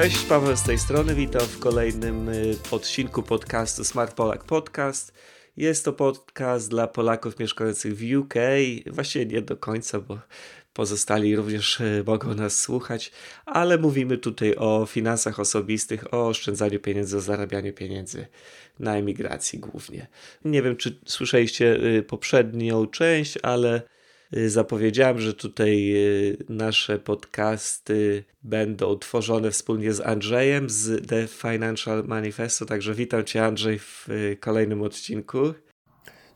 Cześć, Paweł z tej strony, witam w kolejnym y, odcinku podcastu Smart Polak Podcast. Jest to podcast dla Polaków mieszkających w UK, właściwie nie do końca, bo pozostali również y, mogą nas słuchać, ale mówimy tutaj o finansach osobistych, o oszczędzaniu pieniędzy, o zarabianiu pieniędzy na emigracji głównie. Nie wiem, czy słyszeliście y, poprzednią część, ale zapowiedziałem, że tutaj y, nasze podcasty będą tworzone wspólnie z Andrzejem z The Financial Manifesto. Także witam Cię, Andrzej, w y, kolejnym odcinku.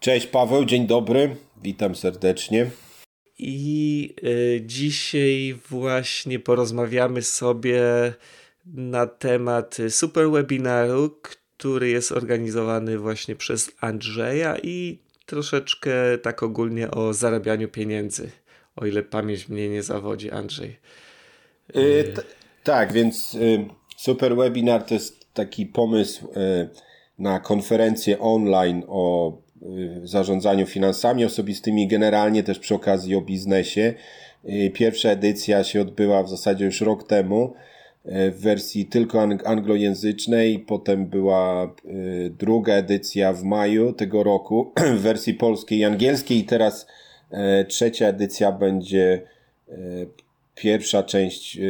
Cześć, Paweł, dzień dobry. Witam serdecznie. I y, dzisiaj właśnie porozmawiamy sobie na temat super webinaru, który jest organizowany właśnie przez Andrzeja i troszeczkę tak ogólnie o zarabianiu pieniędzy, o ile pamięć mnie nie zawodzi, Andrzej. Yy, tak, więc yy, super webinar to jest taki pomysł yy, na konferencję online o zarządzaniu finansami osobistymi, generalnie też przy okazji o biznesie. Pierwsza edycja się odbyła w zasadzie już rok temu w wersji tylko anglojęzycznej, potem była y, druga edycja w maju tego roku w wersji polskiej i angielskiej. I teraz e, trzecia edycja będzie e, pierwsza część e,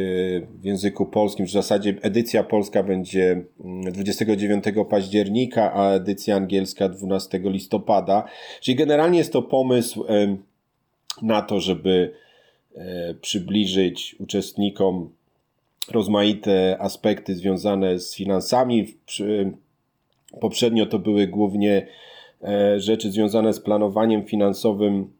w języku polskim, w zasadzie edycja polska będzie 29 mm, października, a edycja angielska 12 listopada. Czyli generalnie jest to pomysł na to, żeby przybliżyć uczestnikom rozmaite aspekty związane z finansami. Poprzednio to były głównie e, rzeczy związane z planowaniem finansowym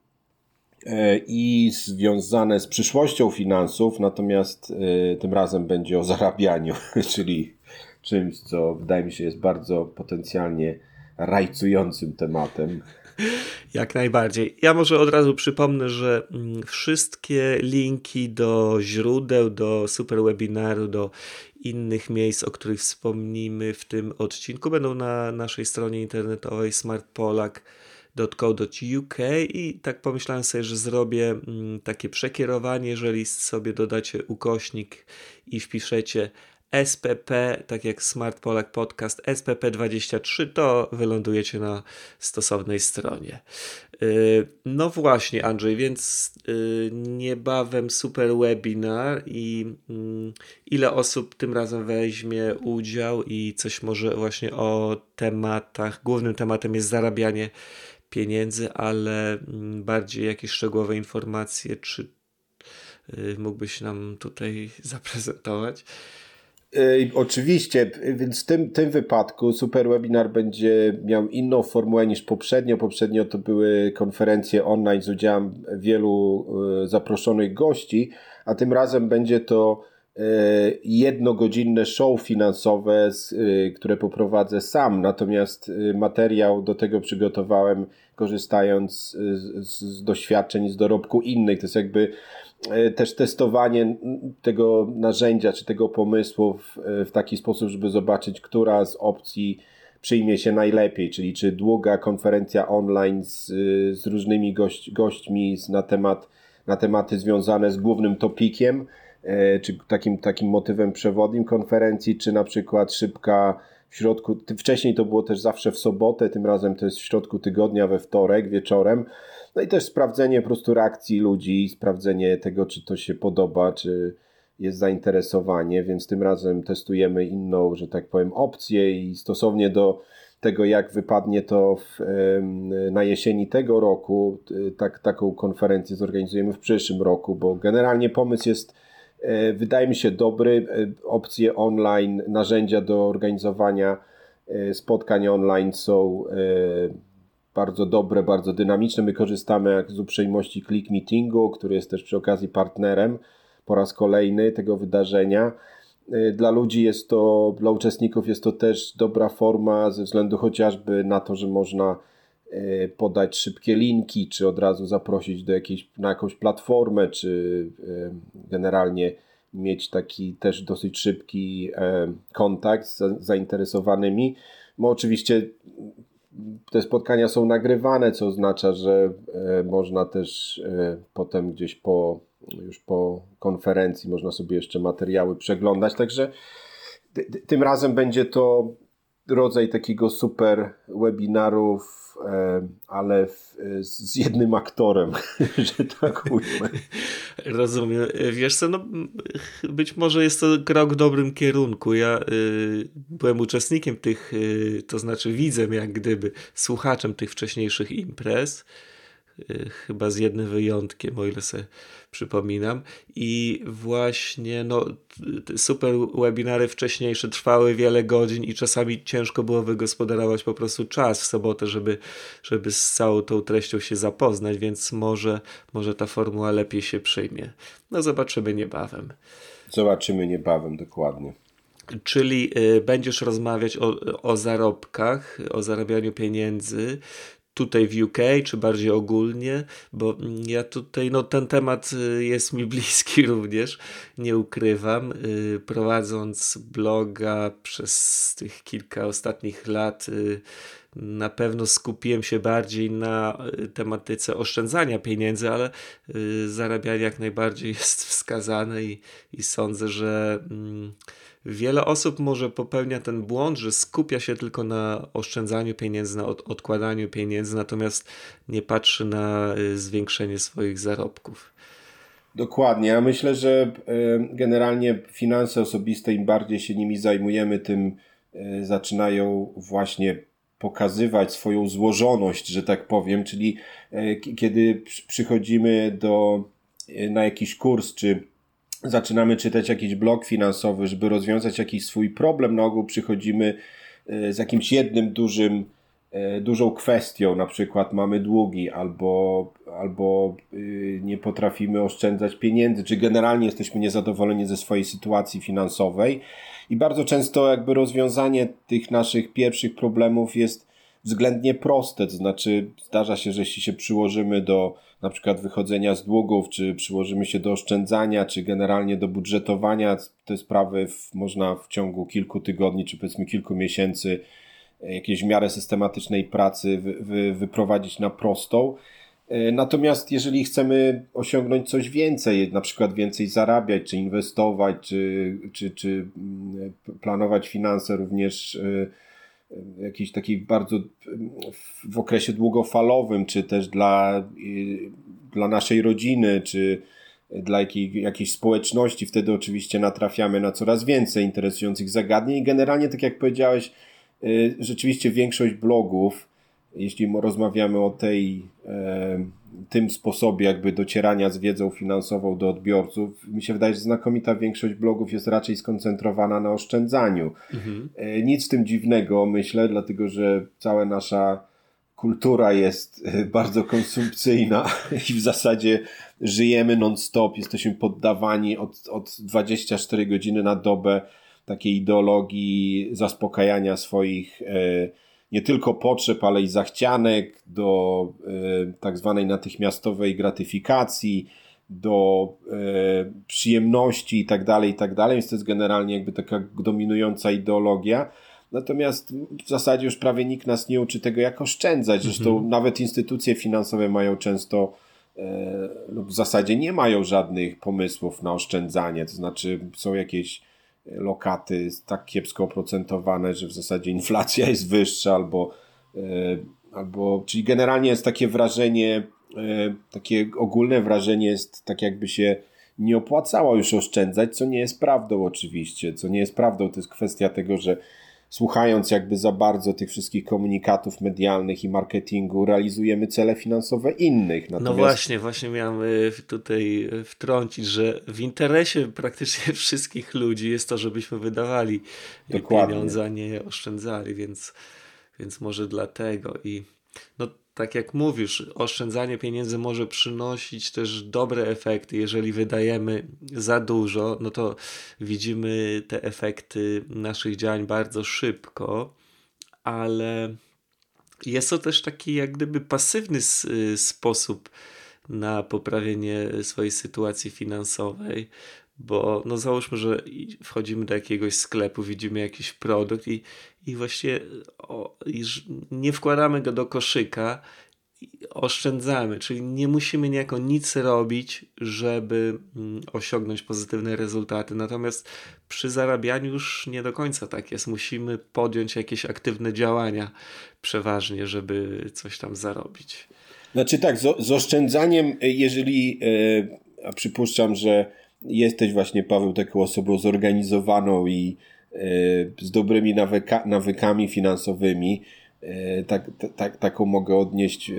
e, i związane z przyszłością finansów, natomiast e, tym razem będzie o zarabianiu, czyli czymś, co wydaje mi się jest bardzo potencjalnie rajcującym tematem. Jak najbardziej. Ja może od razu przypomnę, że mm, wszystkie linki do źródeł, do super webinaru, do innych miejsc, o których wspomnimy w tym odcinku, będą na naszej stronie internetowej smartpolak.co.uk i tak pomyślałem sobie, że zrobię mm, takie przekierowanie, jeżeli sobie dodacie ukośnik i wpiszecie SPP, tak jak Smart Polak Podcast SPP23, to wylądujecie na stosownej stronie. Y, no właśnie, Andrzej, więc y, niebawem super webinar i mm, ile osób tym razem weźmie udział i coś może właśnie o tematach. Głównym tematem jest zarabianie pieniędzy, ale mm, bardziej jakieś szczegółowe informacje, czy y, mógłbyś nam tutaj zaprezentować? Oczywiście, więc w tym, tym wypadku super webinar będzie miał inną formułę niż poprzednio. Poprzednio to były konferencje online z udziałem wielu e, zaproszonych gości, a tym razem będzie to e, jednogodzinne show finansowe, e, które poprowadzę sam. Natomiast materiał do tego przygotowałem korzystając z, z doświadczeń, z dorobku innych. To jest jakby E, też testowanie tego narzędzia czy tego pomysłu w, w, taki sposób, żeby zobaczyć, która z opcji przyjmie się najlepiej, czyli czy długa konferencja online z, z różnymi gość, gośćmi na, temat, na tematy związane z głównym topikiem, e, czy takim, takim motywem przewodnim konferencji, czy na przykład szybka w środku, wcześniej to było też zawsze w sobotę, tym razem to jest w środku tygodnia we wtorek wieczorem. No i też sprawdzenie po prostu reakcji ludzi, sprawdzenie tego, czy to się podoba, czy jest zainteresowanie, więc tym razem testujemy inną, że tak powiem, opcję i stosownie do tego, jak wypadnie to w, na jesieni tego roku, tak, taką konferencję zorganizujemy w przyszłym roku, bo generalnie pomysł jest, e, wydaje mi się, dobry. E, opcje online, narzędzia do organizowania e, spotkań online są bardzo dobre, bardzo dynamiczne. My korzystamy z uprzejmości Click Meetingu, który jest też przy okazji partnerem po raz kolejny tego wydarzenia. Y, dla ludzi jest to, dla uczestników jest to też dobra forma ze względu chociażby na to, że można y, podać szybkie linki, czy od razu zaprosić do jakiejś, na jakąś platformę, czy y, generalnie mieć taki też dosyć szybki kontakt z zainteresowanymi. Bo oczywiście te spotkania są nagrywane, co oznacza, że e, można też e, potem gdzieś po już po konferencji można sobie jeszcze materiały przeglądać. Także tym razem będzie to rodzaj takiego super webinarów, ale z jednym aktorem, że tak ujmę. Rozumiem. Wiesz co, no, być może jest to krok w dobrym kierunku. Ja y, byłem uczestnikiem tych, y, to znaczy widzem jak gdyby, słuchaczem tych wcześniejszych imprez chyba z jednym wyjątkiem, o ile sobie przypominam. I właśnie no, super webinary wcześniejsze trwały wiele godzin i czasami ciężko było wygospodarować po prostu czas w sobotę, żeby, żeby z całą tą treścią się zapoznać, więc może, może ta formuła lepiej się przyjmie. No zobaczymy niebawem. Zobaczymy niebawem, dokładnie. Czyli y, będziesz rozmawiać o, o zarobkach, o zarabianiu pieniędzy, tutaj w UK, czy bardziej ogólnie, bo ja tutaj, no ten temat y, jest mi bliski również, nie ukrywam. Y, prowadząc bloga przez tych kilka ostatnich lat, y, na pewno skupiłem się bardziej na tematyce oszczędzania pieniędzy, ale zarabianie jak najbardziej jest wskazane i, i sądzę, że. Mm, Wiele osób może popełnia ten błąd, że skupia się tylko na oszczędzaniu pieniędzy, na od, odkładaniu pieniędzy, natomiast nie patrzy na y, zwiększenie swoich zarobków. Dokładnie. Ja myślę, że y, generalnie finanse osobiste, im bardziej się nimi zajmujemy, tym y, zaczynają właśnie pokazywać swoją złożoność, że tak powiem, czyli kiedy przychodzimy do, na jakiś kurs, czy zaczynamy czytać jakiś blog finansowy, żeby rozwiązać jakiś swój problem, na ogół przychodzimy e, z jakimś jednym dużym, e, dużą kwestią, na przykład mamy długi albo, albo y, nie potrafimy oszczędzać pieniędzy, czy generalnie jesteśmy niezadowoleni ze swojej sytuacji finansowej. I bardzo często jakby rozwiązanie tych naszych pierwszych problemów jest względnie proste, to znaczy zdarza się, że jeśli się przyłożymy do na przykład wychodzenia z długów, czy przyłożymy się do oszczędzania, czy generalnie do budżetowania, te sprawy w, można w ciągu kilku tygodni, czy powiedzmy kilku miesięcy e, jakiejś w miarę systematycznej pracy wy, wy, wyprowadzić na prostą. E, natomiast jeżeli chcemy osiągnąć coś więcej, na przykład więcej zarabiać, czy inwestować, czy, czy, czy mm, planować finanse również e, jakiejś takiej bardzo w okresie długofalowym, czy też dla, dla naszej rodziny, czy dla jakiej, jakiejś społeczności, wtedy oczywiście natrafiamy na coraz więcej interesujących zagadnień. I generalnie, tak jak powiedziałeś, y, rzeczywiście większość blogów, jeśli rozmawiamy o tej tym sposobie jakby docierania z wiedzą finansową do odbiorców, mi się wydaje, że znakomita większość blogów jest raczej skoncentrowana na oszczędzaniu. Mhm. E, nic w tym dziwnego, myślę, dlatego że cała nasza kultura jest e, bardzo konsumpcyjna i w zasadzie żyjemy non-stop, jesteśmy poddawani od, od 24 godziny na dobę takiej ideologii zaspokajania swoich e, nie tylko potrzeb, ale i zachcianek, do e, tak zwanej natychmiastowej gratyfikacji, do e, przyjemności i tak dalej, i tak dalej. Więc to jest generalnie jakby taka dominująca ideologia. Natomiast w zasadzie już prawie nikt nas nie uczy tego, jak oszczędzać. Zresztą mhm. nawet instytucje finansowe mają często e, lub w zasadzie nie mają żadnych pomysłów na oszczędzanie. To znaczy są jakieś lokaty tak kiepsko oprocentowane, że w zasadzie inflacja jest wyższa albo, e, albo czyli generalnie jest takie wrażenie, e, takie ogólne wrażenie jest tak jakby się nie opłacało już oszczędzać, co nie jest prawdą oczywiście, co nie jest prawdą, to jest kwestia tego, że słuchając jakby za bardzo tych wszystkich komunikatów medialnych i marketingu, realizujemy cele finansowe innych. No Natomiast... No właśnie, właśnie miałem y, tutaj y, wtrącić, że w interesie praktycznie wszystkich ludzi jest to, żebyśmy wydawali Dokładnie. pieniądze, a nie oszczędzali, więc, więc może dlatego i no tak jak mówisz, oszczędzanie pieniędzy może przynosić też dobre efekty. Jeżeli wydajemy za dużo, no to widzimy te efekty naszych działań bardzo szybko, ale jest to też taki jak gdyby pasywny sposób na poprawienie swojej sytuacji finansowej, bo no załóżmy, że wchodzimy do jakiegoś sklepu, widzimy jakiś produkt i, i właściwie o, nie wkładamy go do koszyka, oszczędzamy, czyli nie musimy niejako nic robić, żeby mm, osiągnąć pozytywne rezultaty. Natomiast przy zarabianiu już nie do końca tak jest. Musimy podjąć jakieś aktywne działania przeważnie, żeby coś tam zarobić. Znaczy tak, z, z oszczędzaniem, e, jeżeli, e, a przypuszczam, że jesteś właśnie, Paweł, taką osobą zorganizowaną i e, z dobrymi nawyka, nawykami finansowymi, tak, tak, taką mogę odnieść,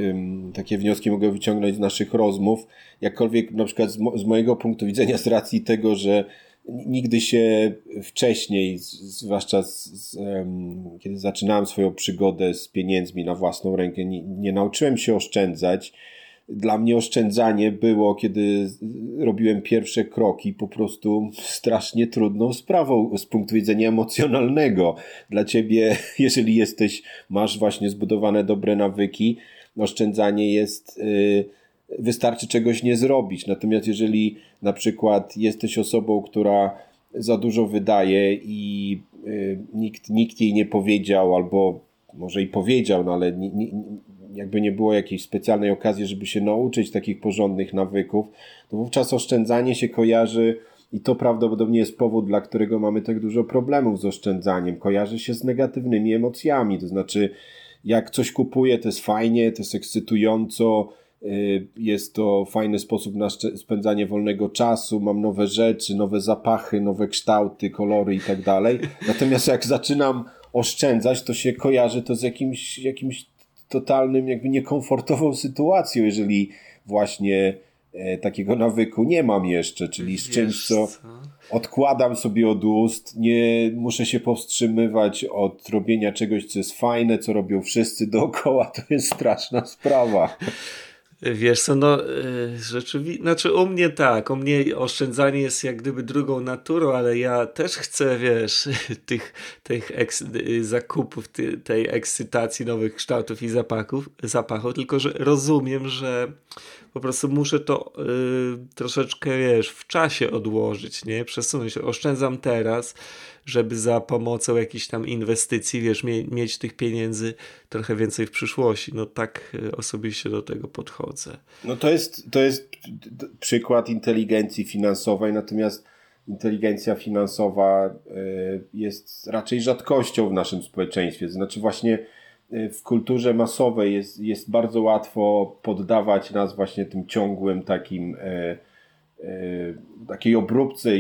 takie wnioski mogę wyciągnąć z naszych rozmów. Jakkolwiek na przykład z, mo z mojego punktu widzenia, z racji tego, że nigdy się wcześniej, zwłaszcza z, z, kiedy zaczynałem swoją przygodę z pieniędzmi na własną rękę, nie, nie, nauczyłem się oszczędzać. Dla mnie oszczędzanie było, kiedy robiłem pierwsze kroki, po prostu strasznie trudną sprawą z punktu widzenia emocjonalnego. Dla ciebie, jeżeli jesteś, masz właśnie zbudowane dobre nawyki, oszczędzanie jest. Yy, wystarczy czegoś nie zrobić. Natomiast jeżeli na przykład jesteś osobą, która za dużo wydaje i y, nikt, nikt jej nie powiedział, albo może i powiedział, no ale ni, ni, jakby nie było jakiejś specjalnej okazji, żeby się nauczyć takich porządnych nawyków, to wówczas oszczędzanie się kojarzy i to prawdopodobnie jest powód, dla którego mamy tak dużo problemów z oszczędzaniem. Kojarzy się z negatywnymi emocjami, to znaczy jak coś kupuję, to jest fajnie, to jest ekscytująco, Y, jest to fajny sposób na spędzanie wolnego czasu, mam nowe rzeczy, nowe zapachy, nowe kształty, kolory i tak dalej. Natomiast jak zaczynam oszczędzać, to się kojarzy to z jakimś, jakimś totalnym, jakby niekomfortową sytuacją, jeżeli właśnie e, takiego nawyku nie mam jeszcze, czyli z czymś, co odkładam sobie od ust, nie muszę się powstrzymywać od robienia czegoś, co jest fajne, co robią wszyscy dookoła, to jest straszna sprawa. Wiesz co, no y, rzeczywiście, znaczy u mnie tak, u mnie oszczędzanie jest jak gdyby drugą naturą, ale ja też chcę, wiesz, tych, tych eks, y, zakupów, tej ekscytacji nowych kształtów i zapachów, zapachów, tylko że rozumiem, że po prostu muszę to y, troszeczkę, wiesz, w czasie odłożyć, nie? Przesunąć. Oszczędzam teraz, żeby za pomocą jakichś tam inwestycji, wiesz, mie mieć tych pieniędzy trochę więcej w przyszłości. No tak y, osobiście do tego podchodzę. No to jest, to jest przykład inteligencji finansowej, natomiast inteligencja finansowa y, jest raczej rzadkością w naszym społeczeństwie. Znaczy właśnie w kulturze masowej jest, jest bardzo łatwo poddawać nas właśnie tym ciągłym takim e, e, takiej obróbce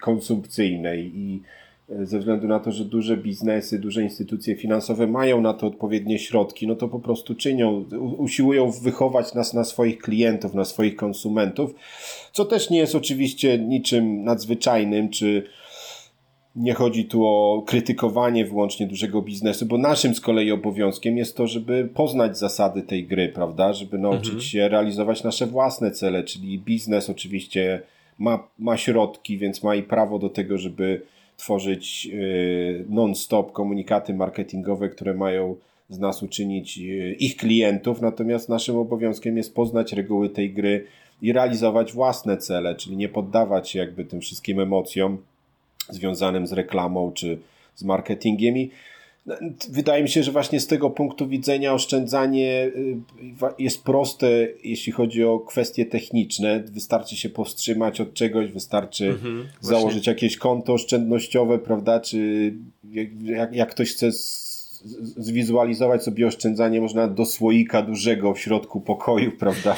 konsumpcyjnej. I e, ze względu na to, że duże biznesy, duże instytucje finansowe mają na to odpowiednie środki, no to po prostu czynią, usiłują wychować nas na swoich klientów, na swoich konsumentów, co też nie jest oczywiście niczym nadzwyczajnym, czy nie chodzi tu o krytykowanie wyłącznie dużego biznesu, bo naszym z kolei obowiązkiem jest to, żeby poznać zasady tej gry, prawda? Żeby nauczyć mhm. się realizować nasze własne cele, czyli biznes oczywiście ma, ma środki, więc ma i prawo do tego, żeby tworzyć yy, non-stop komunikaty marketingowe, które mają z nas uczynić yy, ich klientów, natomiast naszym obowiązkiem jest poznać reguły tej gry i realizować własne cele, czyli nie poddawać się jakby tym wszystkim emocjom, związanym z reklamą czy z marketingiem i no, Wydaje mi się, że właśnie z tego punktu widzenia oszczędzanie y, jest proste, jeśli chodzi o kwestie techniczne. Wystarczy się powstrzymać od czegoś, wystarczy mhm, założyć jakieś konto oszczędnościowe, prawda? Czy jak, jak ktoś chce zwizualizować sobie oszczędzanie, można do słoika dużego w środku pokoju, prawda?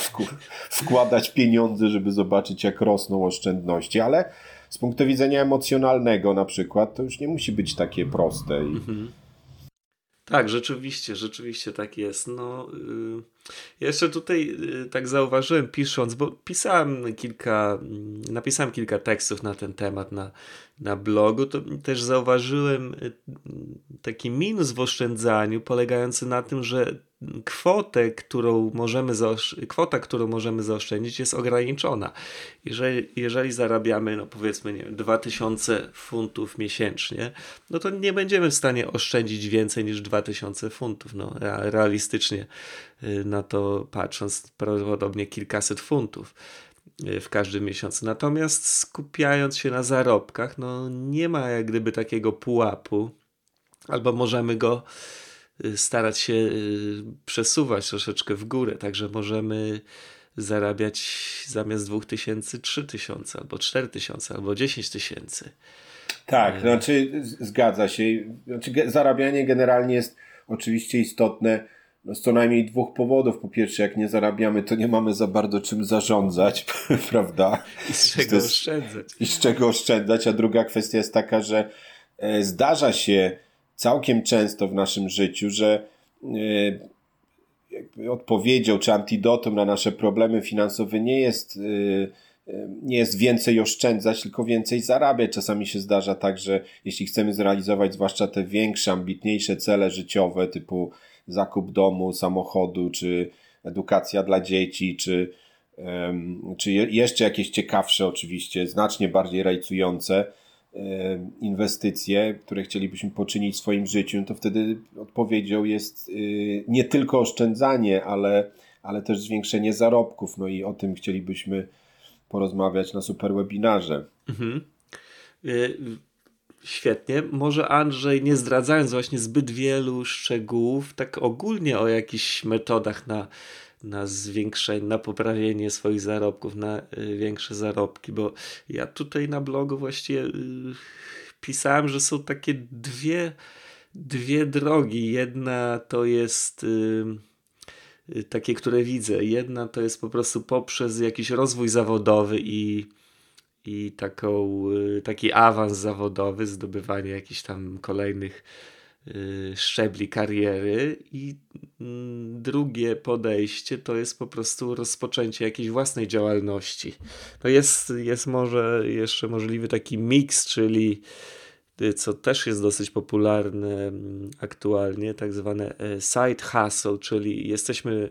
Wkładać pieniądze, żeby zobaczyć, jak rosną oszczędności, ale z punktu widzenia emocjonalnego na przykład, to już nie musi być takie proste. I... Mhm. Tak, rzeczywiście, rzeczywiście tak jest. No, yy, jeszcze tutaj yy, tak zauważyłem pisząc, bo pisałem kilka, yy, napisałem kilka tekstów na ten temat na, na blogu, to też zauważyłem y, taki minus w oszczędzaniu polegający na tym, że kwotę, którą możemy kwota, którą możemy zaoszczędzić jest ograniczona. Jeżeli, jeżeli zarabiamy, no powiedzmy, nie wiem, 2000 funtów miesięcznie, no to nie będziemy w stanie oszczędzić więcej niż 2000 funtów. No, realistycznie y, na to patrząc, prawdopodobnie kilkaset funtów y, w każdym miesiącu. Natomiast skupiając się na zarobkach, no nie ma jak gdyby takiego pułapu, albo możemy go starać się przesuwać troszeczkę w górę, także możemy zarabiać zamiast 2000 3000 albo 4000 albo 10 tysięcy. Tak, znaczy zgadza się. Znaczy, zarabianie generalnie jest oczywiście istotne z co najmniej dwóch powodów. Po pierwsze, jak nie zarabiamy, to nie mamy za bardzo czym zarządzać, prawda? I z czego jest, oszczędzać. I z czego oszczędzać. A druga kwestia jest taka, że e, zdarza się całkiem często w naszym życiu, że e, odpowiedzią czy antidotum na nasze problemy finansowe nie jest e, nie jest więcej oszczędzać, tylko więcej zarabiać. Czasami się zdarza tak, że jeśli chcemy zrealizować zwłaszcza te większe, ambitniejsze cele życiowe, typu zakup domu, samochodu, czy edukacja dla dzieci, czy, czy jeszcze jakieś ciekawsze, oczywiście, znacznie bardziej rajcujące inwestycje, które chcielibyśmy poczynić w swoim życiu, to wtedy odpowiedzią jest y, nie tylko oszczędzanie, ale, ale też zwiększenie zarobków. No i o tym chcielibyśmy porozmawiać na super webinarze. Mhm. Świetnie. Może Andrzej, nie zdradzając właśnie zbyt wielu szczegółów, tak ogólnie o jakichś metodach na, na zwiększenie, na poprawienie swoich zarobków, na y, większe zarobki, bo ja tutaj na blogu właściwie y, pisałem, że są takie dwie, dwie drogi. Jedna to jest Y, takie, które widzę. Jedna to jest po prostu poprzez jakiś rozwój zawodowy i, i taką, y, taki awans zawodowy, zdobywanie jakichś tam kolejnych y, szczebli kariery i mm, drugie podejście to jest po prostu rozpoczęcie jakiejś własnej działalności. No jest, jest może jeszcze możliwy taki miks, czyli co też jest dosyć popularne mm, aktualnie, tak zwane side hustle, czyli jesteśmy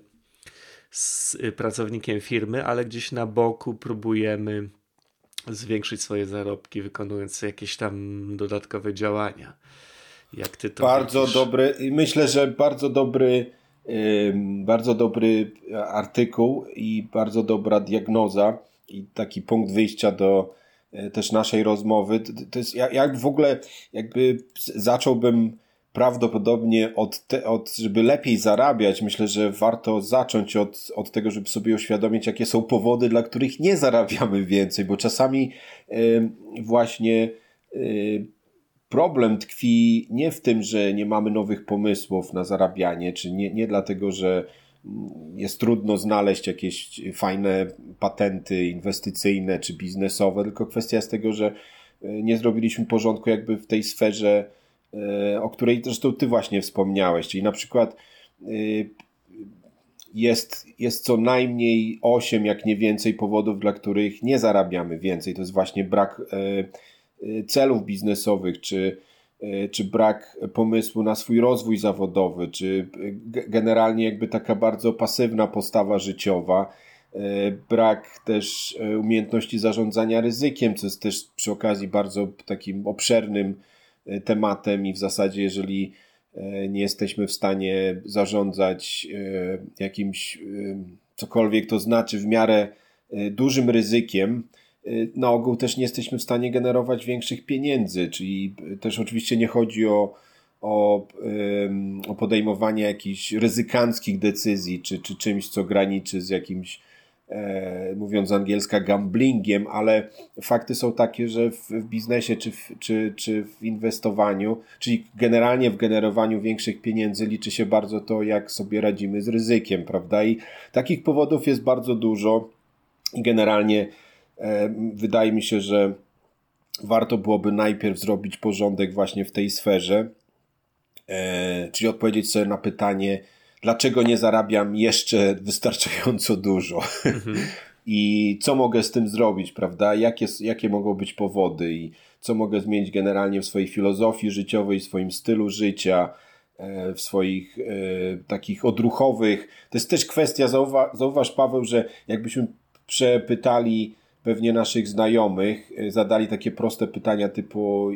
z y, pracownikiem firmy, ale gdzieś na boku próbujemy zwiększyć swoje zarobki, wykonując jakieś tam dodatkowe działania. Jak ty to Bardzo widzisz? dobry, myślę, że bardzo dobry, bardzo dobry artykuł i bardzo dobra diagnoza i taki punkt wyjścia do E, też naszej rozmowy. To jest jak w ogóle, jakby zacząłbym prawdopodobnie od, te, od żeby lepiej zarabiać, myślę, że warto zacząć od, od tego, żeby sobie uświadomić, jakie są powody, dla których nie zarabiamy więcej, bo czasami y, właśnie y, problem tkwi nie w tym, że nie mamy nowych pomysłów na zarabianie, czy nie, nie dlatego, że jest trudno znaleźć jakieś fajne patenty inwestycyjne czy biznesowe, tylko kwestia jest tego, że e, nie zrobiliśmy porządku jakby w tej sferze, o której zresztą ty właśnie wspomniałeś, czyli na przykład e, jest, jest co najmniej 8, jak nie więcej powodów, dla których nie zarabiamy więcej. To jest właśnie brak celów biznesowych, czy E, czy brak pomysłu na swój rozwój zawodowy, czy generalnie jakby taka bardzo pasywna postawa życiowa, e, brak też e, umiejętności zarządzania ryzykiem, co jest też przy okazji bardzo takim obszernym tematem i w zasadzie jeżeli nie jesteśmy w stanie zarządzać jakimś cokolwiek to znaczy w miarę dużym ryzykiem, na ogół też nie jesteśmy w stanie generować większych pieniędzy, czyli też oczywiście nie chodzi o, o, o podejmowanie jakichś ryzykanckich decyzji, czy, czy czymś, co graniczy z jakimś, e, mówiąc angielska, gamblingiem, ale fakty są takie, że w, w biznesie czy w, czy, czy w inwestowaniu, czyli generalnie w generowaniu większych pieniędzy liczy się bardzo to, jak sobie radzimy z ryzykiem, prawda? I takich powodów jest bardzo dużo i generalnie E, wydaje mi się, że warto byłoby najpierw zrobić porządek właśnie w tej sferze, e, czyli odpowiedzieć sobie na pytanie, dlaczego nie zarabiam jeszcze wystarczająco dużo mhm. i co mogę z tym zrobić, prawda? Jakie, jakie mogą być powody i co mogę zmienić generalnie w swojej filozofii życiowej, w swoim stylu życia, e, w swoich e, takich odruchowych. To jest też kwestia, zauwa zauważ Paweł, że jakbyśmy przepytali pewnie naszych znajomych y, zadali takie proste pytania typu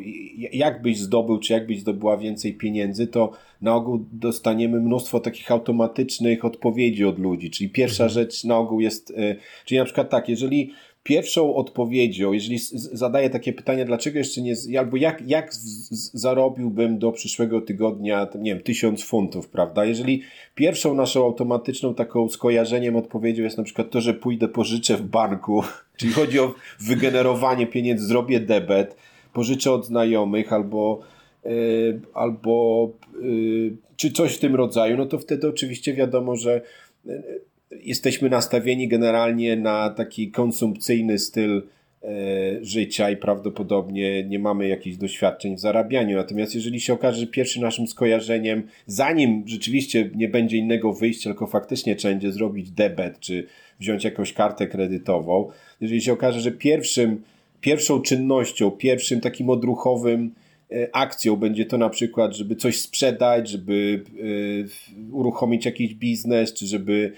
jak byś zdobył, czy jak byś zdobyła więcej pieniędzy, to na ogół dostaniemy mnóstwo takich automatycznych odpowiedzi od ludzi. Czyli pierwsza mhm. rzecz na ogół jest, y, czyli na przykład tak, jeżeli pierwszą odpowiedzią, jeżeli zadaję takie pytanie, dlaczego jeszcze nie, albo jak, jak zarobiłbym do przyszłego tygodnia, nie wiem, tysiąc funtów, prawda? Jeżeli pierwszą naszą automatyczną taką skojarzeniem odpowiedzią jest na przykład to, że pójdę pożyczę w banku, czyli chodzi o wygenerowanie pieniędzy, zrobię debet, pożyczę od znajomych albo yy, albo yy, czy coś w tym rodzaju, no to wtedy oczywiście wiadomo, że yy, jesteśmy nastawieni generalnie na taki konsumpcyjny styl e, życia i prawdopodobnie nie mamy jakichś doświadczeń w zarabianiu. Natomiast jeżeli się okaże, że pierwszym naszym skojarzeniem, zanim rzeczywiście nie będzie innego wyjścia, tylko faktycznie trzeba będzie zrobić debet, czy wziąć jakąś kartę kredytową, jeżeli się okaże, że pierwszym, pierwszą czynnością, pierwszym takim odruchowym e, akcją będzie to na przykład, żeby coś sprzedać, żeby e, uruchomić jakiś biznes, czy żeby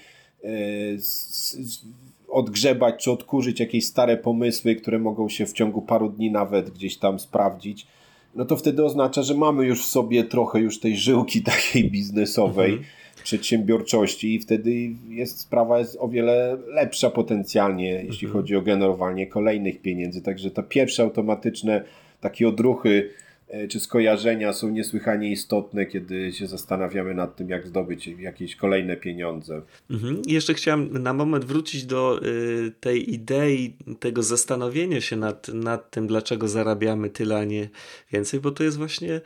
odgrzebać czy odkurzyć jakieś stare pomysły, które mogą się w ciągu paru dni nawet gdzieś tam sprawdzić, no to wtedy oznacza, że mamy już w sobie trochę już tej żyłki takiej biznesowej, mhm. przedsiębiorczości i wtedy jest sprawa jest o wiele lepsza potencjalnie, jeśli mhm. chodzi o generowanie kolejnych pieniędzy. Także te pierwsze automatyczne takie odruchy E, czy skojarzenia są niesłychanie istotne, kiedy się zastanawiamy nad tym, jak zdobyć jakieś kolejne pieniądze. Mhm. Jeszcze chciałem na moment wrócić do y, tej idei, tego zastanowienia się nad, nad tym, dlaczego zarabiamy tyle, a nie więcej, bo to jest właśnie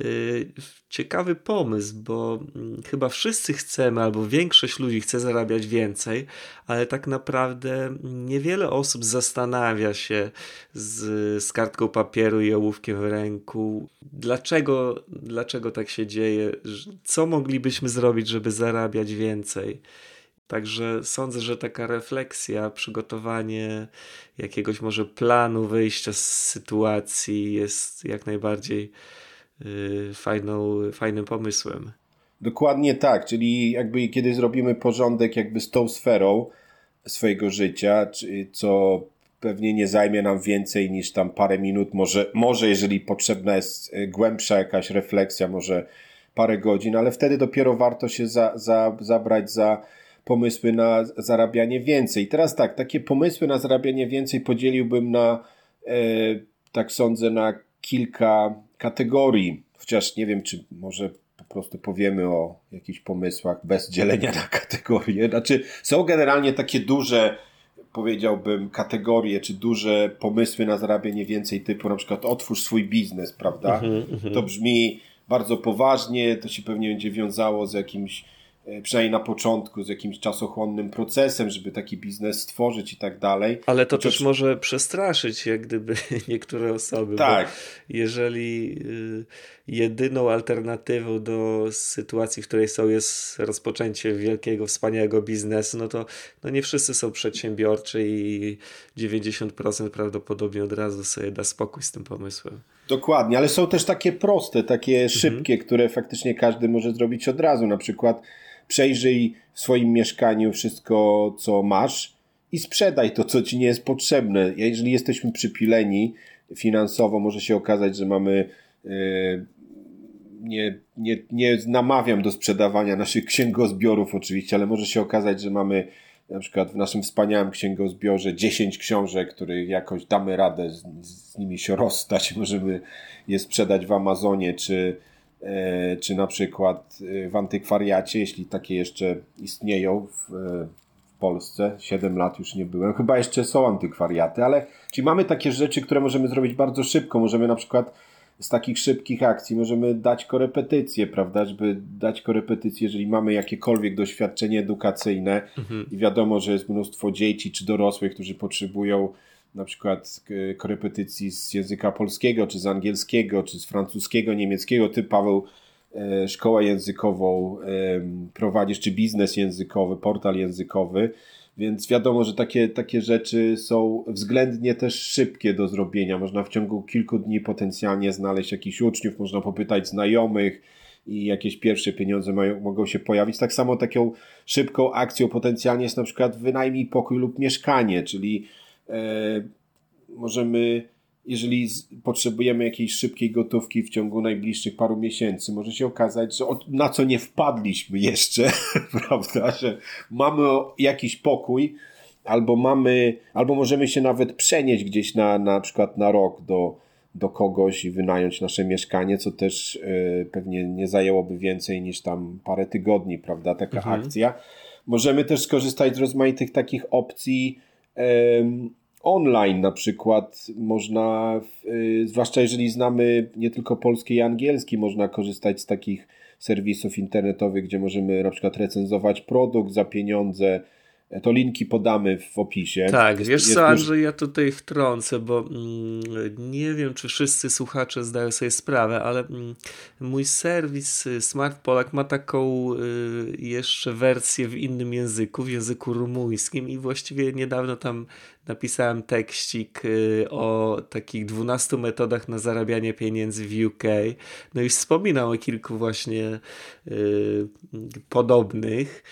y, ciekawy pomysł, bo mm, chyba wszyscy chcemy, albo większość ludzi chce zarabiać więcej, ale tak naprawdę niewiele osób zastanawia się z, z kartką papieru i ołówkiem w ręku, dlaczego, dlaczego tak się dzieje, co moglibyśmy zrobić, żeby zarabiać więcej. Także sądzę, że taka refleksja, przygotowanie jakiegoś może planu wyjścia z sytuacji jest jak najbardziej fajną, fajnym pomysłem. Dokładnie tak, czyli jakby kiedy zrobimy porządek jakby z tą sferą swojego życia, co pewnie nie zajmie nam więcej niż tam parę minut, może, może jeżeli potrzebna jest y, głębsza jakaś refleksja, może parę godzin, ale wtedy dopiero warto się za, za, zabrać za pomysły na zarabianie więcej. Teraz tak, takie pomysły na zarabianie więcej podzieliłbym na, e, tak sądzę, na kilka kategorii, chociaż nie wiem, czy może po prostu powiemy o jakichś pomysłach bez dzielenia na kategorie. Znaczy, są generalnie takie duże, powiedziałbym, kategorie, czy duże pomysły na zarabianie więcej, typu na przykład otwórz swój biznes, prawda? Mm -hmm, to brzmi bardzo poważnie, to się pewnie będzie wiązało z jakimś przynajmniej na początku z jakimś czasochłonnym procesem, żeby taki biznes stworzyć i tak dalej. Ale to, to też może przestraszyć jak gdyby niektóre osoby. Tak. jeżeli y, jedyną alternatywą do sytuacji, w której są jest rozpoczęcie wielkiego, wspaniałego biznesu, no to no nie wszyscy są przedsiębiorczy i 90% prawdopodobnie od razu sobie da spokój z tym pomysłem. Dokładnie, ale są też takie proste, takie mhm. szybkie, mhm. które faktycznie każdy może zrobić od razu. Na przykład przejrzyj w swoim mieszkaniu wszystko, co masz i sprzedaj to, co ci nie jest potrzebne. Jeżeli jesteśmy przypileni finansowo, może się okazać, że mamy. Yy, nie, nie, nie namawiam do sprzedawania naszych księgozbiorów, oczywiście, ale może się okazać, że mamy na przykład w naszym wspaniałym księgozbiorze 10 książek, których jakoś damy radę z, z nimi się rozstać, możemy je sprzedać w Amazonie, czy, E, czy na przykład e, w antykwariacie, jeśli takie jeszcze istnieją w, e, w Polsce, 7 lat już nie byłem, chyba jeszcze są antykwariaty, ale czyli mamy takie rzeczy, które możemy zrobić bardzo szybko, możemy na przykład z takich szybkich akcji możemy dać korepetycje, prawda, żeby dać korepetycje, jeżeli mamy jakiekolwiek doświadczenie edukacyjne mhm. i wiadomo, że jest mnóstwo dzieci czy dorosłych, którzy potrzebują na przykład korepetycji z języka polskiego, czy z angielskiego, czy z francuskiego, niemieckiego. Ty, Paweł, e, szkołę językową prowadzisz, czy biznes językowy, portal językowy, więc wiadomo, że takie, takie rzeczy są względnie też szybkie do zrobienia. Można w ciągu kilku dni potencjalnie znaleźć jakichś uczniów, można popytać znajomych i jakieś pierwsze pieniądze mają, mogą się pojawić. Tak samo taką szybką akcją potencjalnie jest na przykład wynajmij pokój lub mieszkanie, czyli E, możemy, jeżeli potrzebujemy jakiejś szybkiej gotówki w ciągu najbliższych paru miesięcy, może się okazać, że na co nie wpadliśmy jeszcze, prawda, że mamy jakiś pokój, albo mamy, albo możemy się nawet przenieść gdzieś na, na przykład na rok do, do kogoś i wynająć nasze mieszkanie, co też y, pewnie nie zajęłoby więcej niż tam parę tygodni, prawda, taka mhm. akcja. Możemy też skorzystać z rozmaitych takich opcji online na przykład można, y, zwłaszcza jeżeli znamy nie tylko polski i angielski, można korzystać z takich serwisów internetowych, gdzie możemy na przykład recenzować produkt za pieniądze, to linki podamy w opisie. Tak, jest, wiesz jest co, Andrzej, ja tutaj wtrącę, bo mm, nie wiem, czy wszyscy słuchacze zdają sobie sprawę, ale mm, mój serwis y, Smart Polak ma taką y, jeszcze wersję w innym języku, w języku rumuńskim i właściwie niedawno tam napisałem tekścik y, o takich 12 metodach na zarabianie pieniędzy w UK. No i wspominał o kilku właśnie y, podobnych.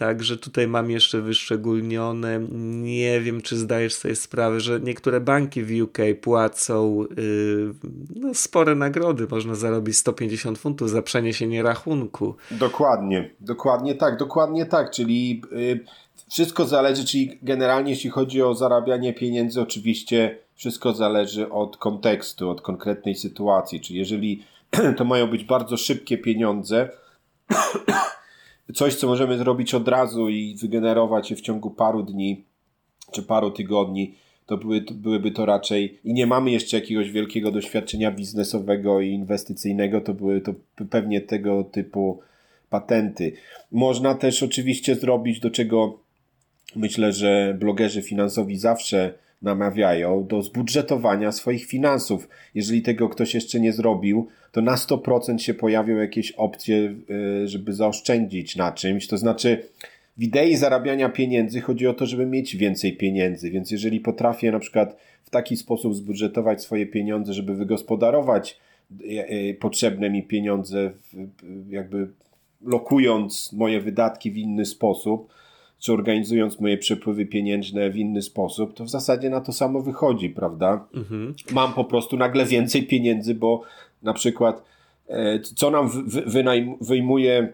Także tutaj mam jeszcze wyszczególnione. Nie wiem, czy zdajesz sobie sprawę, że niektóre banki w UK płacą yy, no, spore nagrody. Można zarobić 150 funtów za przeniesienie rachunku. Dokładnie, dokładnie tak, dokładnie tak. Czyli yy, wszystko zależy, czyli generalnie jeśli chodzi o zarabianie pieniędzy, oczywiście wszystko zależy od kontekstu, od konkretnej sytuacji. Czyli jeżeli to mają być bardzo szybkie pieniądze, coś, co możemy zrobić od razu i wygenerować w ciągu paru dni czy paru tygodni, to, były, byłyby to raczej, i nie mamy jeszcze jakiegoś wielkiego doświadczenia biznesowego i inwestycyjnego, to były to pewnie tego typu patenty. Można też oczywiście zrobić, do czego myślę, że blogerzy finansowi zawsze namawiają do zbudżetowania swoich finansów. Jeżeli tego ktoś jeszcze nie zrobił, to na 100% się pojawią jakieś opcje, e, żeby zaoszczędzić na czymś. To znaczy, w idei zarabiania pieniędzy chodzi o to, żeby mieć więcej pieniędzy. Więc jeżeli potrafię na przykład w taki sposób zbudżetować swoje pieniądze, żeby wygospodarować e, e, potrzebne mi pieniądze, jakby lokując moje wydatki w inny sposób, czy organizując moje przepływy pieniężne w inny sposób, to w zasadzie na to samo wychodzi, prawda? Mhm. Mam po prostu nagle więcej pieniędzy, bo na przykład e, co nam wyjmuje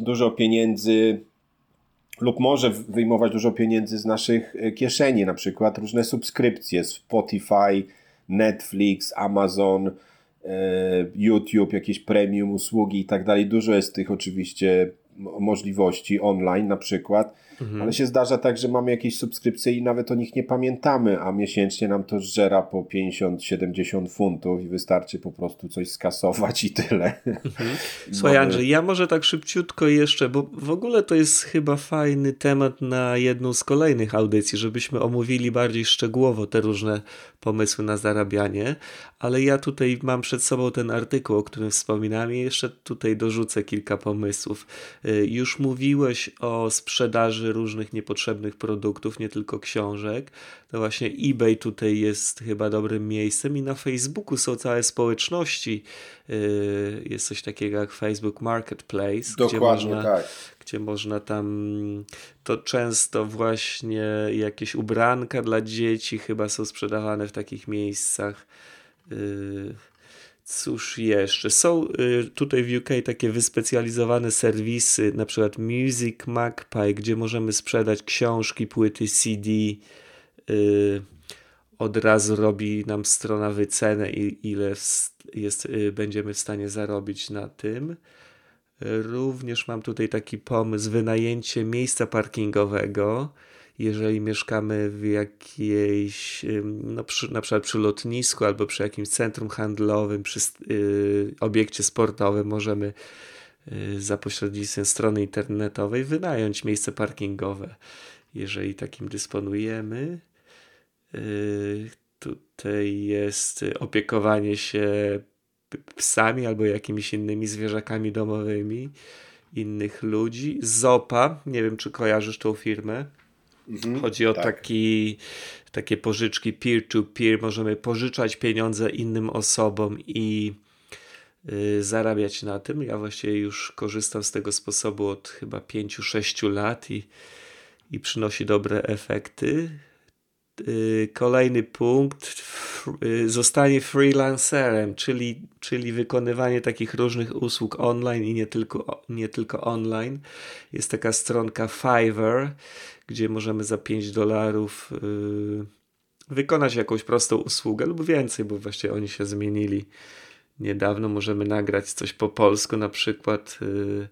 dużo pieniędzy lub może wyjmować dużo pieniędzy z naszych e, kieszeni, na przykład różne subskrypcje, Spotify, Netflix, Amazon, e, YouTube, jakieś premium usługi i tak dalej. Dużo jest tych oczywiście możliwości online na przykład, mhm. ale się zdarza tak, że mamy jakieś subskrypcje i nawet o nich nie pamiętamy, a miesięcznie nam to zżera po 50-70 funtów i wystarczy po prostu coś skasować i tyle. Mhm. Słuchaj mamy... Andrzej, ja może tak szybciutko jeszcze, bo w ogóle to jest chyba fajny temat na jedną z kolejnych audycji, żebyśmy omówili bardziej szczegółowo te różne pomysły na zarabianie, ale ja tutaj mam przed sobą ten artykuł, o którym wspominałem i jeszcze tutaj dorzucę kilka pomysłów. Y, już mówiłeś o sprzedaży różnych niepotrzebnych produktów, nie tylko książek. To właśnie eBay tutaj jest chyba dobrym miejscem i na Facebooku są całe społeczności. Y, jest coś takiego jak Facebook Marketplace, Dokładnie, gdzie można, tak. gdzie można tam to często właśnie jakieś ubranka dla dzieci chyba są sprzedawane w takich miejscach. Y, Cóż jeszcze? Są y, tutaj w UK takie wyspecjalizowane serwisy, na przykład Music Magpie, gdzie możemy sprzedać książki, płyty CD. Y, od razu robi nam strona wycenę, ile jest, y, będziemy w stanie zarobić na tym. Również mam tutaj taki pomysł, wynajęcie miejsca parkingowego jeżeli mieszkamy w jakiejś, no przy, na przykład przy lotnisku albo przy jakimś centrum handlowym, przy y, obiekcie sportowym, możemy y, za pośrednictwem strony internetowej wynająć miejsce parkingowe, jeżeli takim dysponujemy. Y, tutaj jest opiekowanie się psami albo jakimiś innymi zwierzakami domowymi innych ludzi. Zopa, nie wiem czy kojarzysz tą firmę. Mhm, Chodzi o tak. taki, takie pożyczki peer-to-peer. -peer. Możemy pożyczać pieniądze innym osobom i y, zarabiać na tym. Ja właściwie już korzystam z tego sposobu od chyba 5-6 lat i, i przynosi dobre efekty. Y, kolejny punkt y, zostanie freelancerem, czyli, czyli wykonywanie takich różnych usług online i nie tylko, nie tylko online. Jest taka stronka Fiverr, gdzie możemy za 5 dolarów yy, wykonać jakąś prostą usługę lub więcej, bo właściwie oni się zmienili niedawno. Możemy nagrać coś po polsku na przykład. Yy,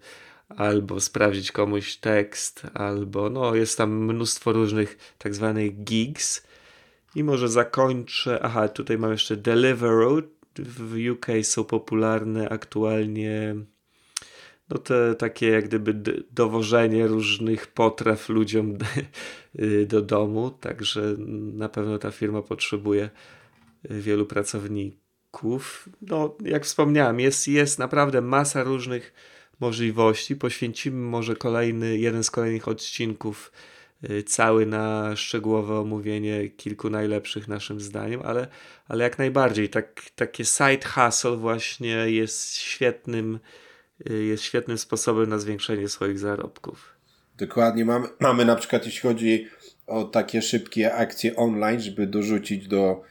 albo sprawdzić komuś tekst, albo no jest tam mnóstwo różnych tak zwanych gigs. I może zakończę. Aha, tutaj mam jeszcze Deliveroo. W UK są popularne aktualnie no te takie jak gdyby dowożenie różnych potraw ludziom do domu, także na pewno ta firma potrzebuje wielu pracowników. No, jak wspomniałem, jest, jest naprawdę masa różnych możliwości. Poświęcimy może kolejny, jeden z kolejnych odcinków y, cały na szczegółowe omówienie kilku najlepszych naszym zdaniem, ale, ale jak najbardziej tak, takie side hustle właśnie jest świetnym, y, jest świetnym sposobem na zwiększenie swoich zarobków. Dokładnie. Mamy, mamy na przykład, jeśli chodzi o takie szybkie akcje online, żeby dorzucić do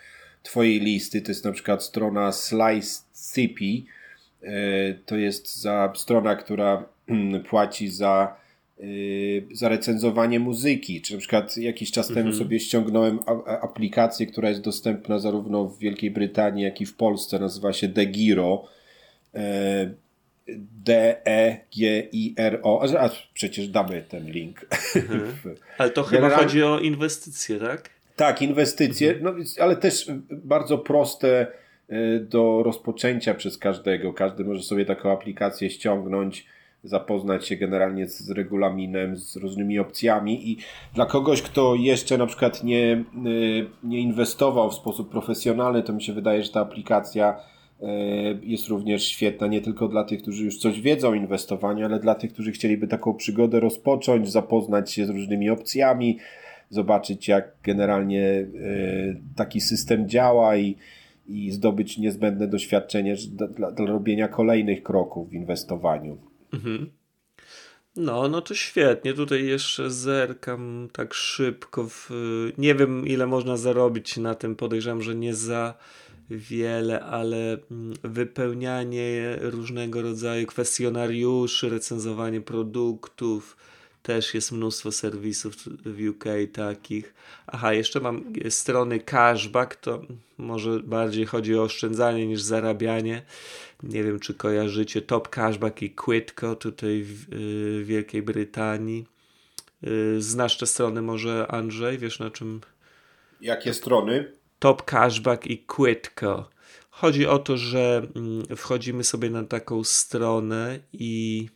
Twojej listy, to jest na przykład strona Slice CP, E, to jest za strona, która mm, płaci za, e, za recenzowanie muzyki. Czy na przykład jakiś czas temu mhm. sobie ściągnąłem aplikację, która jest dostępna zarówno w Wielkiej Brytanii, jak i w Polsce. Nazywa się Degiro. E, D-E-G-I-R-O. A przecież damy ten link. Mhm. Ale to chyba Generalnie... chodzi o inwestycje, tak? Tak, inwestycje, mhm. no, ale też bardzo proste Y, do rozpoczęcia przez każdego. Każdy może sobie taką aplikację ściągnąć, zapoznać się generalnie z regulaminem, z różnymi opcjami i dla kogoś, kto jeszcze na przykład nie, y, nie inwestował w sposób profesjonalny, to mi się wydaje, że ta aplikacja jest również świetna nie tylko dla tych, którzy już coś wiedzą o inwestowaniu, ale dla tych, którzy chcieliby taką przygodę rozpocząć, zapoznać się z różnymi opcjami, zobaczyć jak generalnie taki system działa i i zdobyć niezbędne doświadczenie dla, dla robienia kolejnych kroków w inwestowaniu. Mhm. No, no to świetnie. Tutaj jeszcze zerkam tak szybko. W... Nie wiem, ile można zarobić na tym. Podejrzewam, że nie za wiele, ale mm, wypełnianie różnego rodzaju kwestionariuszy, recenzowanie produktów, też jest mnóstwo serwisów w UK takich. Aha, jeszcze mam strony cashback, to może bardziej chodzi o oszczędzanie niż zarabianie. Nie wiem, czy kojarzycie Top Cashback i Quitco tutaj w, w Wielkiej Brytanii. Y, znasz te strony może Andrzej? Wiesz na czym? Jakie strony? Top Cashback i Quitco. Chodzi o to, że mm, wchodzimy sobie na taką stronę i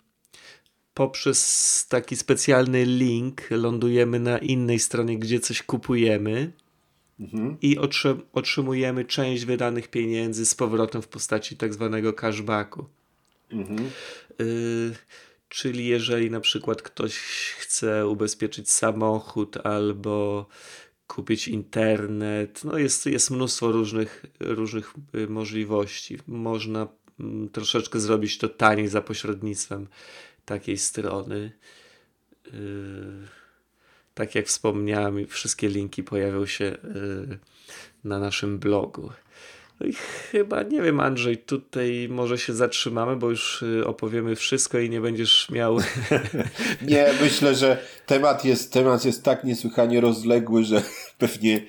poprzez taki specjalny link lądujemy na innej stronie, gdzie coś kupujemy mhm. i otrzymujemy część wydanych pieniędzy z powrotem w postaci tak zwanego cashbacku. Mhm. Y czyli jeżeli na przykład ktoś chce ubezpieczyć samochód albo kupić internet, no jest, jest mnóstwo różnych, różnych y, możliwości. Można mm, troszeczkę zrobić to taniej za pośrednictwem takiej strony. Yy, tak jak wspomniałem, wszystkie linki pojawią się yy, na naszym blogu. No chyba, nie wiem, Andrzej, tutaj może się zatrzymamy, bo już yy, opowiemy wszystko i nie będziesz miał. nie, myślę, że temat jest, temat jest tak niesłychanie rozległy, że pewnie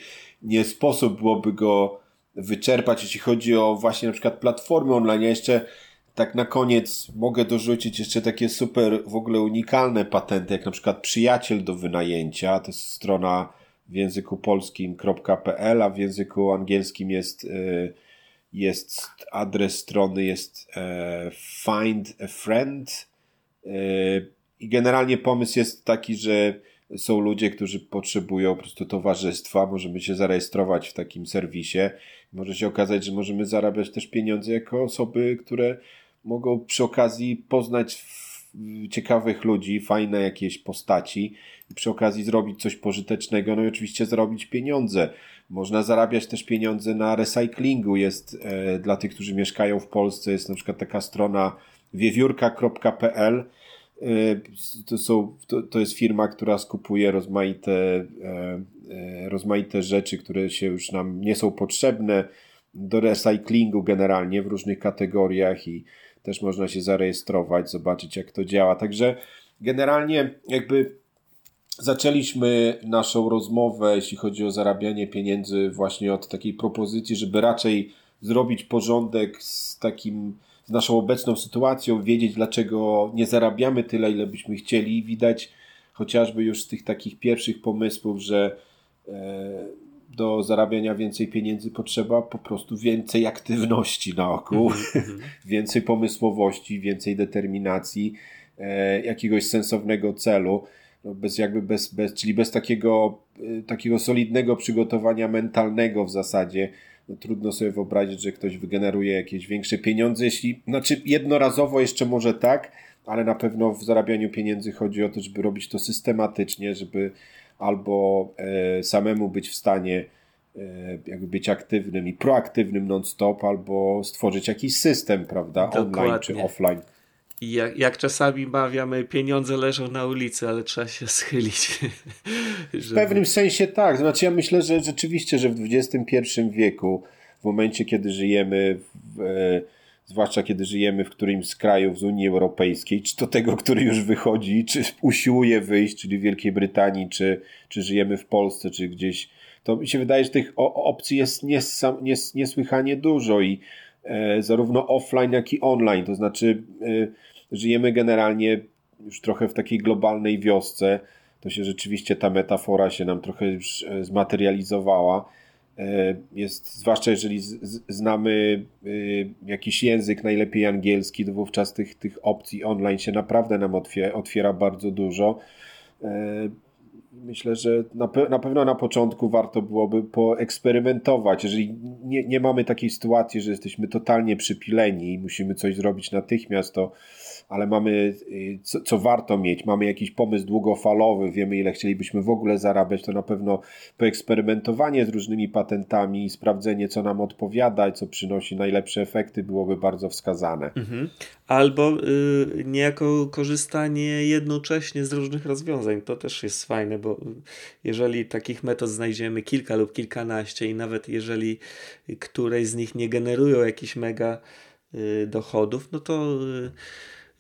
nie sposób byłoby go wyczerpać, jeśli chodzi o właśnie na przykład platformy online. Ja jeszcze tak na koniec mogę dorzucić jeszcze takie super, w ogóle unikalne patenty, jak na przykład przyjaciel do wynajęcia. To jest strona w języku polskim.pl, a w języku angielskim jest, e, jest adres strony jest e, find a friend. E, I generalnie pomysł jest taki, że są ludzie, którzy potrzebują po prostu towarzystwa. Możemy się zarejestrować w takim serwisie. Może się okazać, że możemy zarabiać też pieniądze jako osoby, które mogą przy okazji poznać ciekawych ludzi, fajne jakieś postaci i przy okazji zrobić coś pożytecznego, no i oczywiście zarobić pieniądze. Można zarabiać też pieniądze na recyklingu. Jest e, dla tych, którzy mieszkają w Polsce, jest na przykład taka strona wiewiórka.pl. E, to, są, to, to jest firma, która skupuje rozmaite e, rozmaite rzeczy, które się już nam nie są potrzebne do recyklingu generalnie w różnych kategoriach i też można się zarejestrować, zobaczyć jak to działa. Także generalnie jakby zaczęliśmy naszą rozmowę, jeśli chodzi o zarabianie pieniędzy, właśnie od takiej propozycji, żeby raczej zrobić porządek z takim, z naszą obecną sytuacją, wiedzieć dlaczego nie zarabiamy tyle, ile byśmy chcieli. Widać chociażby już z tych takich pierwszych pomysłów, że e, do zarabiania więcej pieniędzy potrzeba po prostu więcej aktywności na oku, -hmm. więcej pomysłowości, więcej determinacji, e, jakiegoś sensownego celu. No bez jakby bez, bez, czyli bez takiego, e, takiego solidnego przygotowania mentalnego w zasadzie, no trudno sobie wyobrazić, że ktoś wygeneruje jakieś większe pieniądze, jeśli, znaczy jednorazowo jeszcze może tak, ale na pewno w zarabianiu pieniędzy chodzi o to, żeby robić to systematycznie, żeby albo e, samemu być w stanie e, jakby być aktywnym i proaktywnym non-stop, albo stworzyć jakiś system, prawda, Dokładnie. online czy offline. I jak, jak, czasami mawiamy, pieniądze leżą na ulicy, ale trzeba się schylić. Żeby... W pewnym sensie tak. Znaczy, ja myślę, że rzeczywiście, że w XXI wieku, w momencie, kiedy żyjemy w, zwłaszcza kiedy żyjemy w którymś z krajów z Unii Europejskiej, czy to tego, który już wychodzi, czy usiłuje wyjść, czyli w Wielkiej Brytanii, czy, czy żyjemy w Polsce, czy gdzieś, to mi się wydaje, że tych opcji jest nies, nies, niesłychanie dużo i e, zarówno offline, jak i online, to znaczy e, żyjemy generalnie już trochę w takiej globalnej wiosce, to się rzeczywiście ta metafora się nam trochę e, zmaterializowała jest, zwłaszcza jeżeli znamy e, jakiś język, najlepiej angielski, to wówczas tych, tych opcji online się naprawdę nam otwiera, otwiera bardzo dużo. E, myślę, że na, pe na pewno na początku warto byłoby poeksperymentować. Jeżeli nie, nie mamy takiej sytuacji, że jesteśmy totalnie przypileni i musimy coś zrobić natychmiast, to ale mamy, y, co, co, warto mieć, mamy jakiś pomysł długofalowy, wiemy ile chcielibyśmy w ogóle zarabiać, to na pewno poeksperymentowanie z różnymi patentami, sprawdzenie co nam odpowiada i co przynosi najlepsze efekty byłoby bardzo wskazane. Mhm. Albo y, niejako korzystanie jednocześnie z różnych rozwiązań, to też jest fajne, bo jeżeli takich metod znajdziemy kilka lub kilkanaście i nawet jeżeli któreś z nich nie generują jakichś mega y, dochodów, no to y,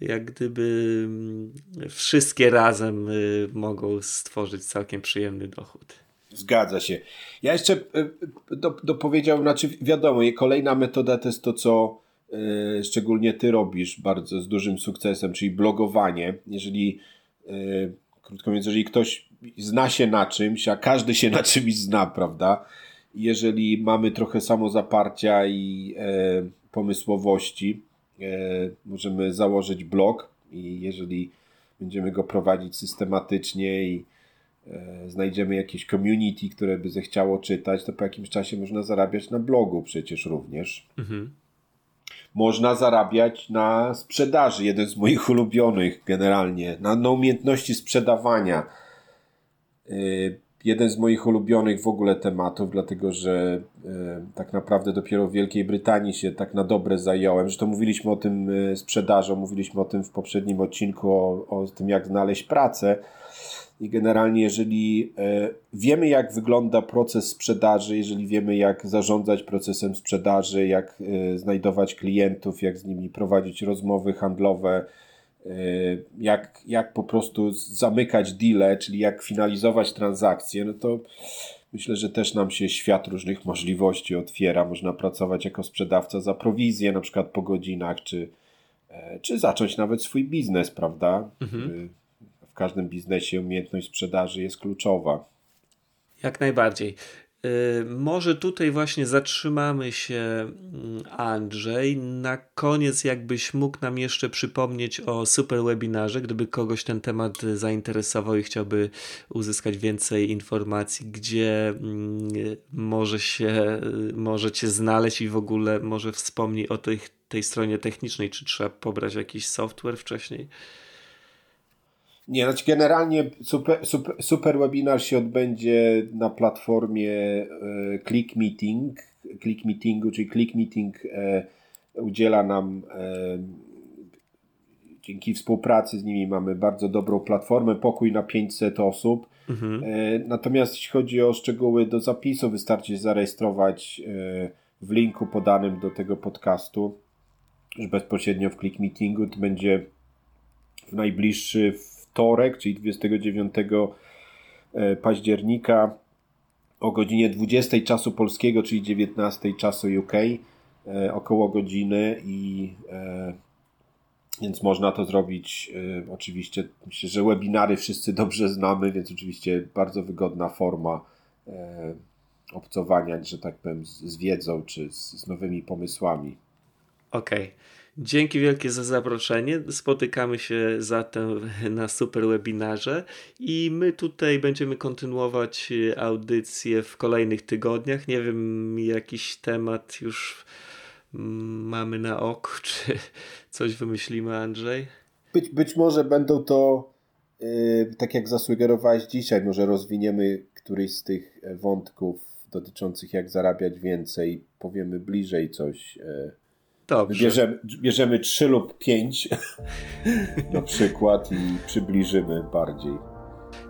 jak gdyby mm, wszystkie razem y, mogą stworzyć całkiem przyjemny dochód. Zgadza się. Ja jeszcze y, do, znaczy wiadomo, kolejna metoda to jest to, co y, szczególnie ty robisz bardzo z dużym sukcesem, czyli blogowanie. Jeżeli, krótko mówiąc, jeżeli ktoś zna się na czymś, a każdy się na czymś zna, prawda? Jeżeli mamy trochę samozaparcia i pomysłowości, możemy założyć blog i jeżeli będziemy go prowadzić systematycznie i e, znajdziemy jakieś community, które by zechciało czytać, to po jakimś czasie można zarabiać na blogu przecież również. Mhm. Można zarabiać na sprzedaży, jeden z moich ulubionych generalnie, na, na umiejętności sprzedawania. E, jeden z moich ulubionych w ogóle tematów, dlatego że e, tak naprawdę dopiero w Wielkiej Brytanii się tak na dobre zająłem. Zresztą mówiliśmy o tym e, sprzedażą, mówiliśmy o tym w poprzednim odcinku, o, o tym jak znaleźć pracę. I generalnie, jeżeli e, wiemy, jak wygląda proces sprzedaży, jeżeli wiemy, jak zarządzać procesem sprzedaży, jak znajdować klientów, jak z nimi prowadzić rozmowy handlowe, jak, jak po prostu zamykać deale, czyli jak finalizować transakcje, no to myślę, że też nam się świat różnych możliwości otwiera. Można pracować jako sprzedawca za prowizję, na przykład po godzinach, czy, e, czy zacząć nawet swój biznes, prawda? Mhm. W każdym biznesie umiejętność sprzedaży jest kluczowa. Jak najbardziej. Y, może tutaj właśnie zatrzymamy się, mm, Andrzej. Na koniec, jakbyś mógł nam jeszcze przypomnieć o super webinarze, gdyby kogoś ten temat zainteresował i chciałby uzyskać więcej informacji, gdzie mm, może się, możecie znaleźć i w ogóle może wspomnij o tej stronie technicznej, czy trzeba pobrać jakiś software wcześniej. Nie, znaczy generalnie super, super, super webinar się odbędzie na platformie e, Click Meeting. Click Meetingu, czyli Click Meeting e, udziela nam e, dzięki współpracy z nimi mamy bardzo dobrą platformę, pokój na 500 osób Mhm. Natomiast jeśli chodzi o szczegóły do zapisu, wystarczy się zarejestrować w linku podanym do tego podcastu, już bezpośrednio w Click Meetingu. To będzie w najbliższy wtorek, czyli 29 e, października o godzinie 20 czasu polskiego, czyli 19 czasu UK, około godziny i więc można to zrobić oczywiście. Myślę, że webinary wszyscy dobrze znamy, więc oczywiście bardzo wygodna forma obcowania, że tak powiem, z, wiedzą czy z, z nowymi pomysłami. Okej. Okay. Dzięki wielkie za zaproszenie. Spotykamy się zatem na super webinarze i my tutaj będziemy kontynuować audycję w kolejnych tygodniach. Nie wiem, jakiś temat już mamy na oku, czy coś wymyślimy, Andrzej? Być, być może będą to, yy, tak jak zasugerowałeś dzisiaj, może rozwiniemy któryś z tych wątków dotyczących jak zarabiać więcej, powiemy bliżej coś. Yy. Dobrze. Bierzemy, bierzemy 3 lub 5 na przykład i przybliżymy bardziej.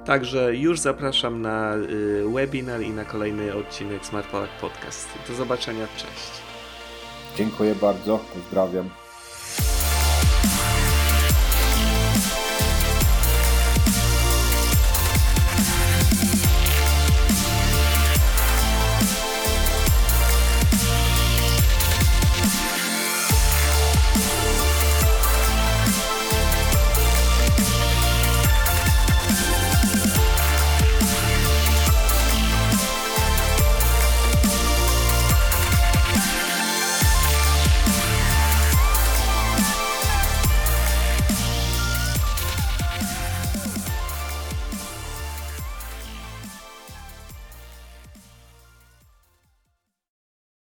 Także już zapraszam na y, webinar i na kolejny odcinek Smart Polak Podcast. Do zobaczenia, cześć. Dziękuję bardzo, pozdrawiam.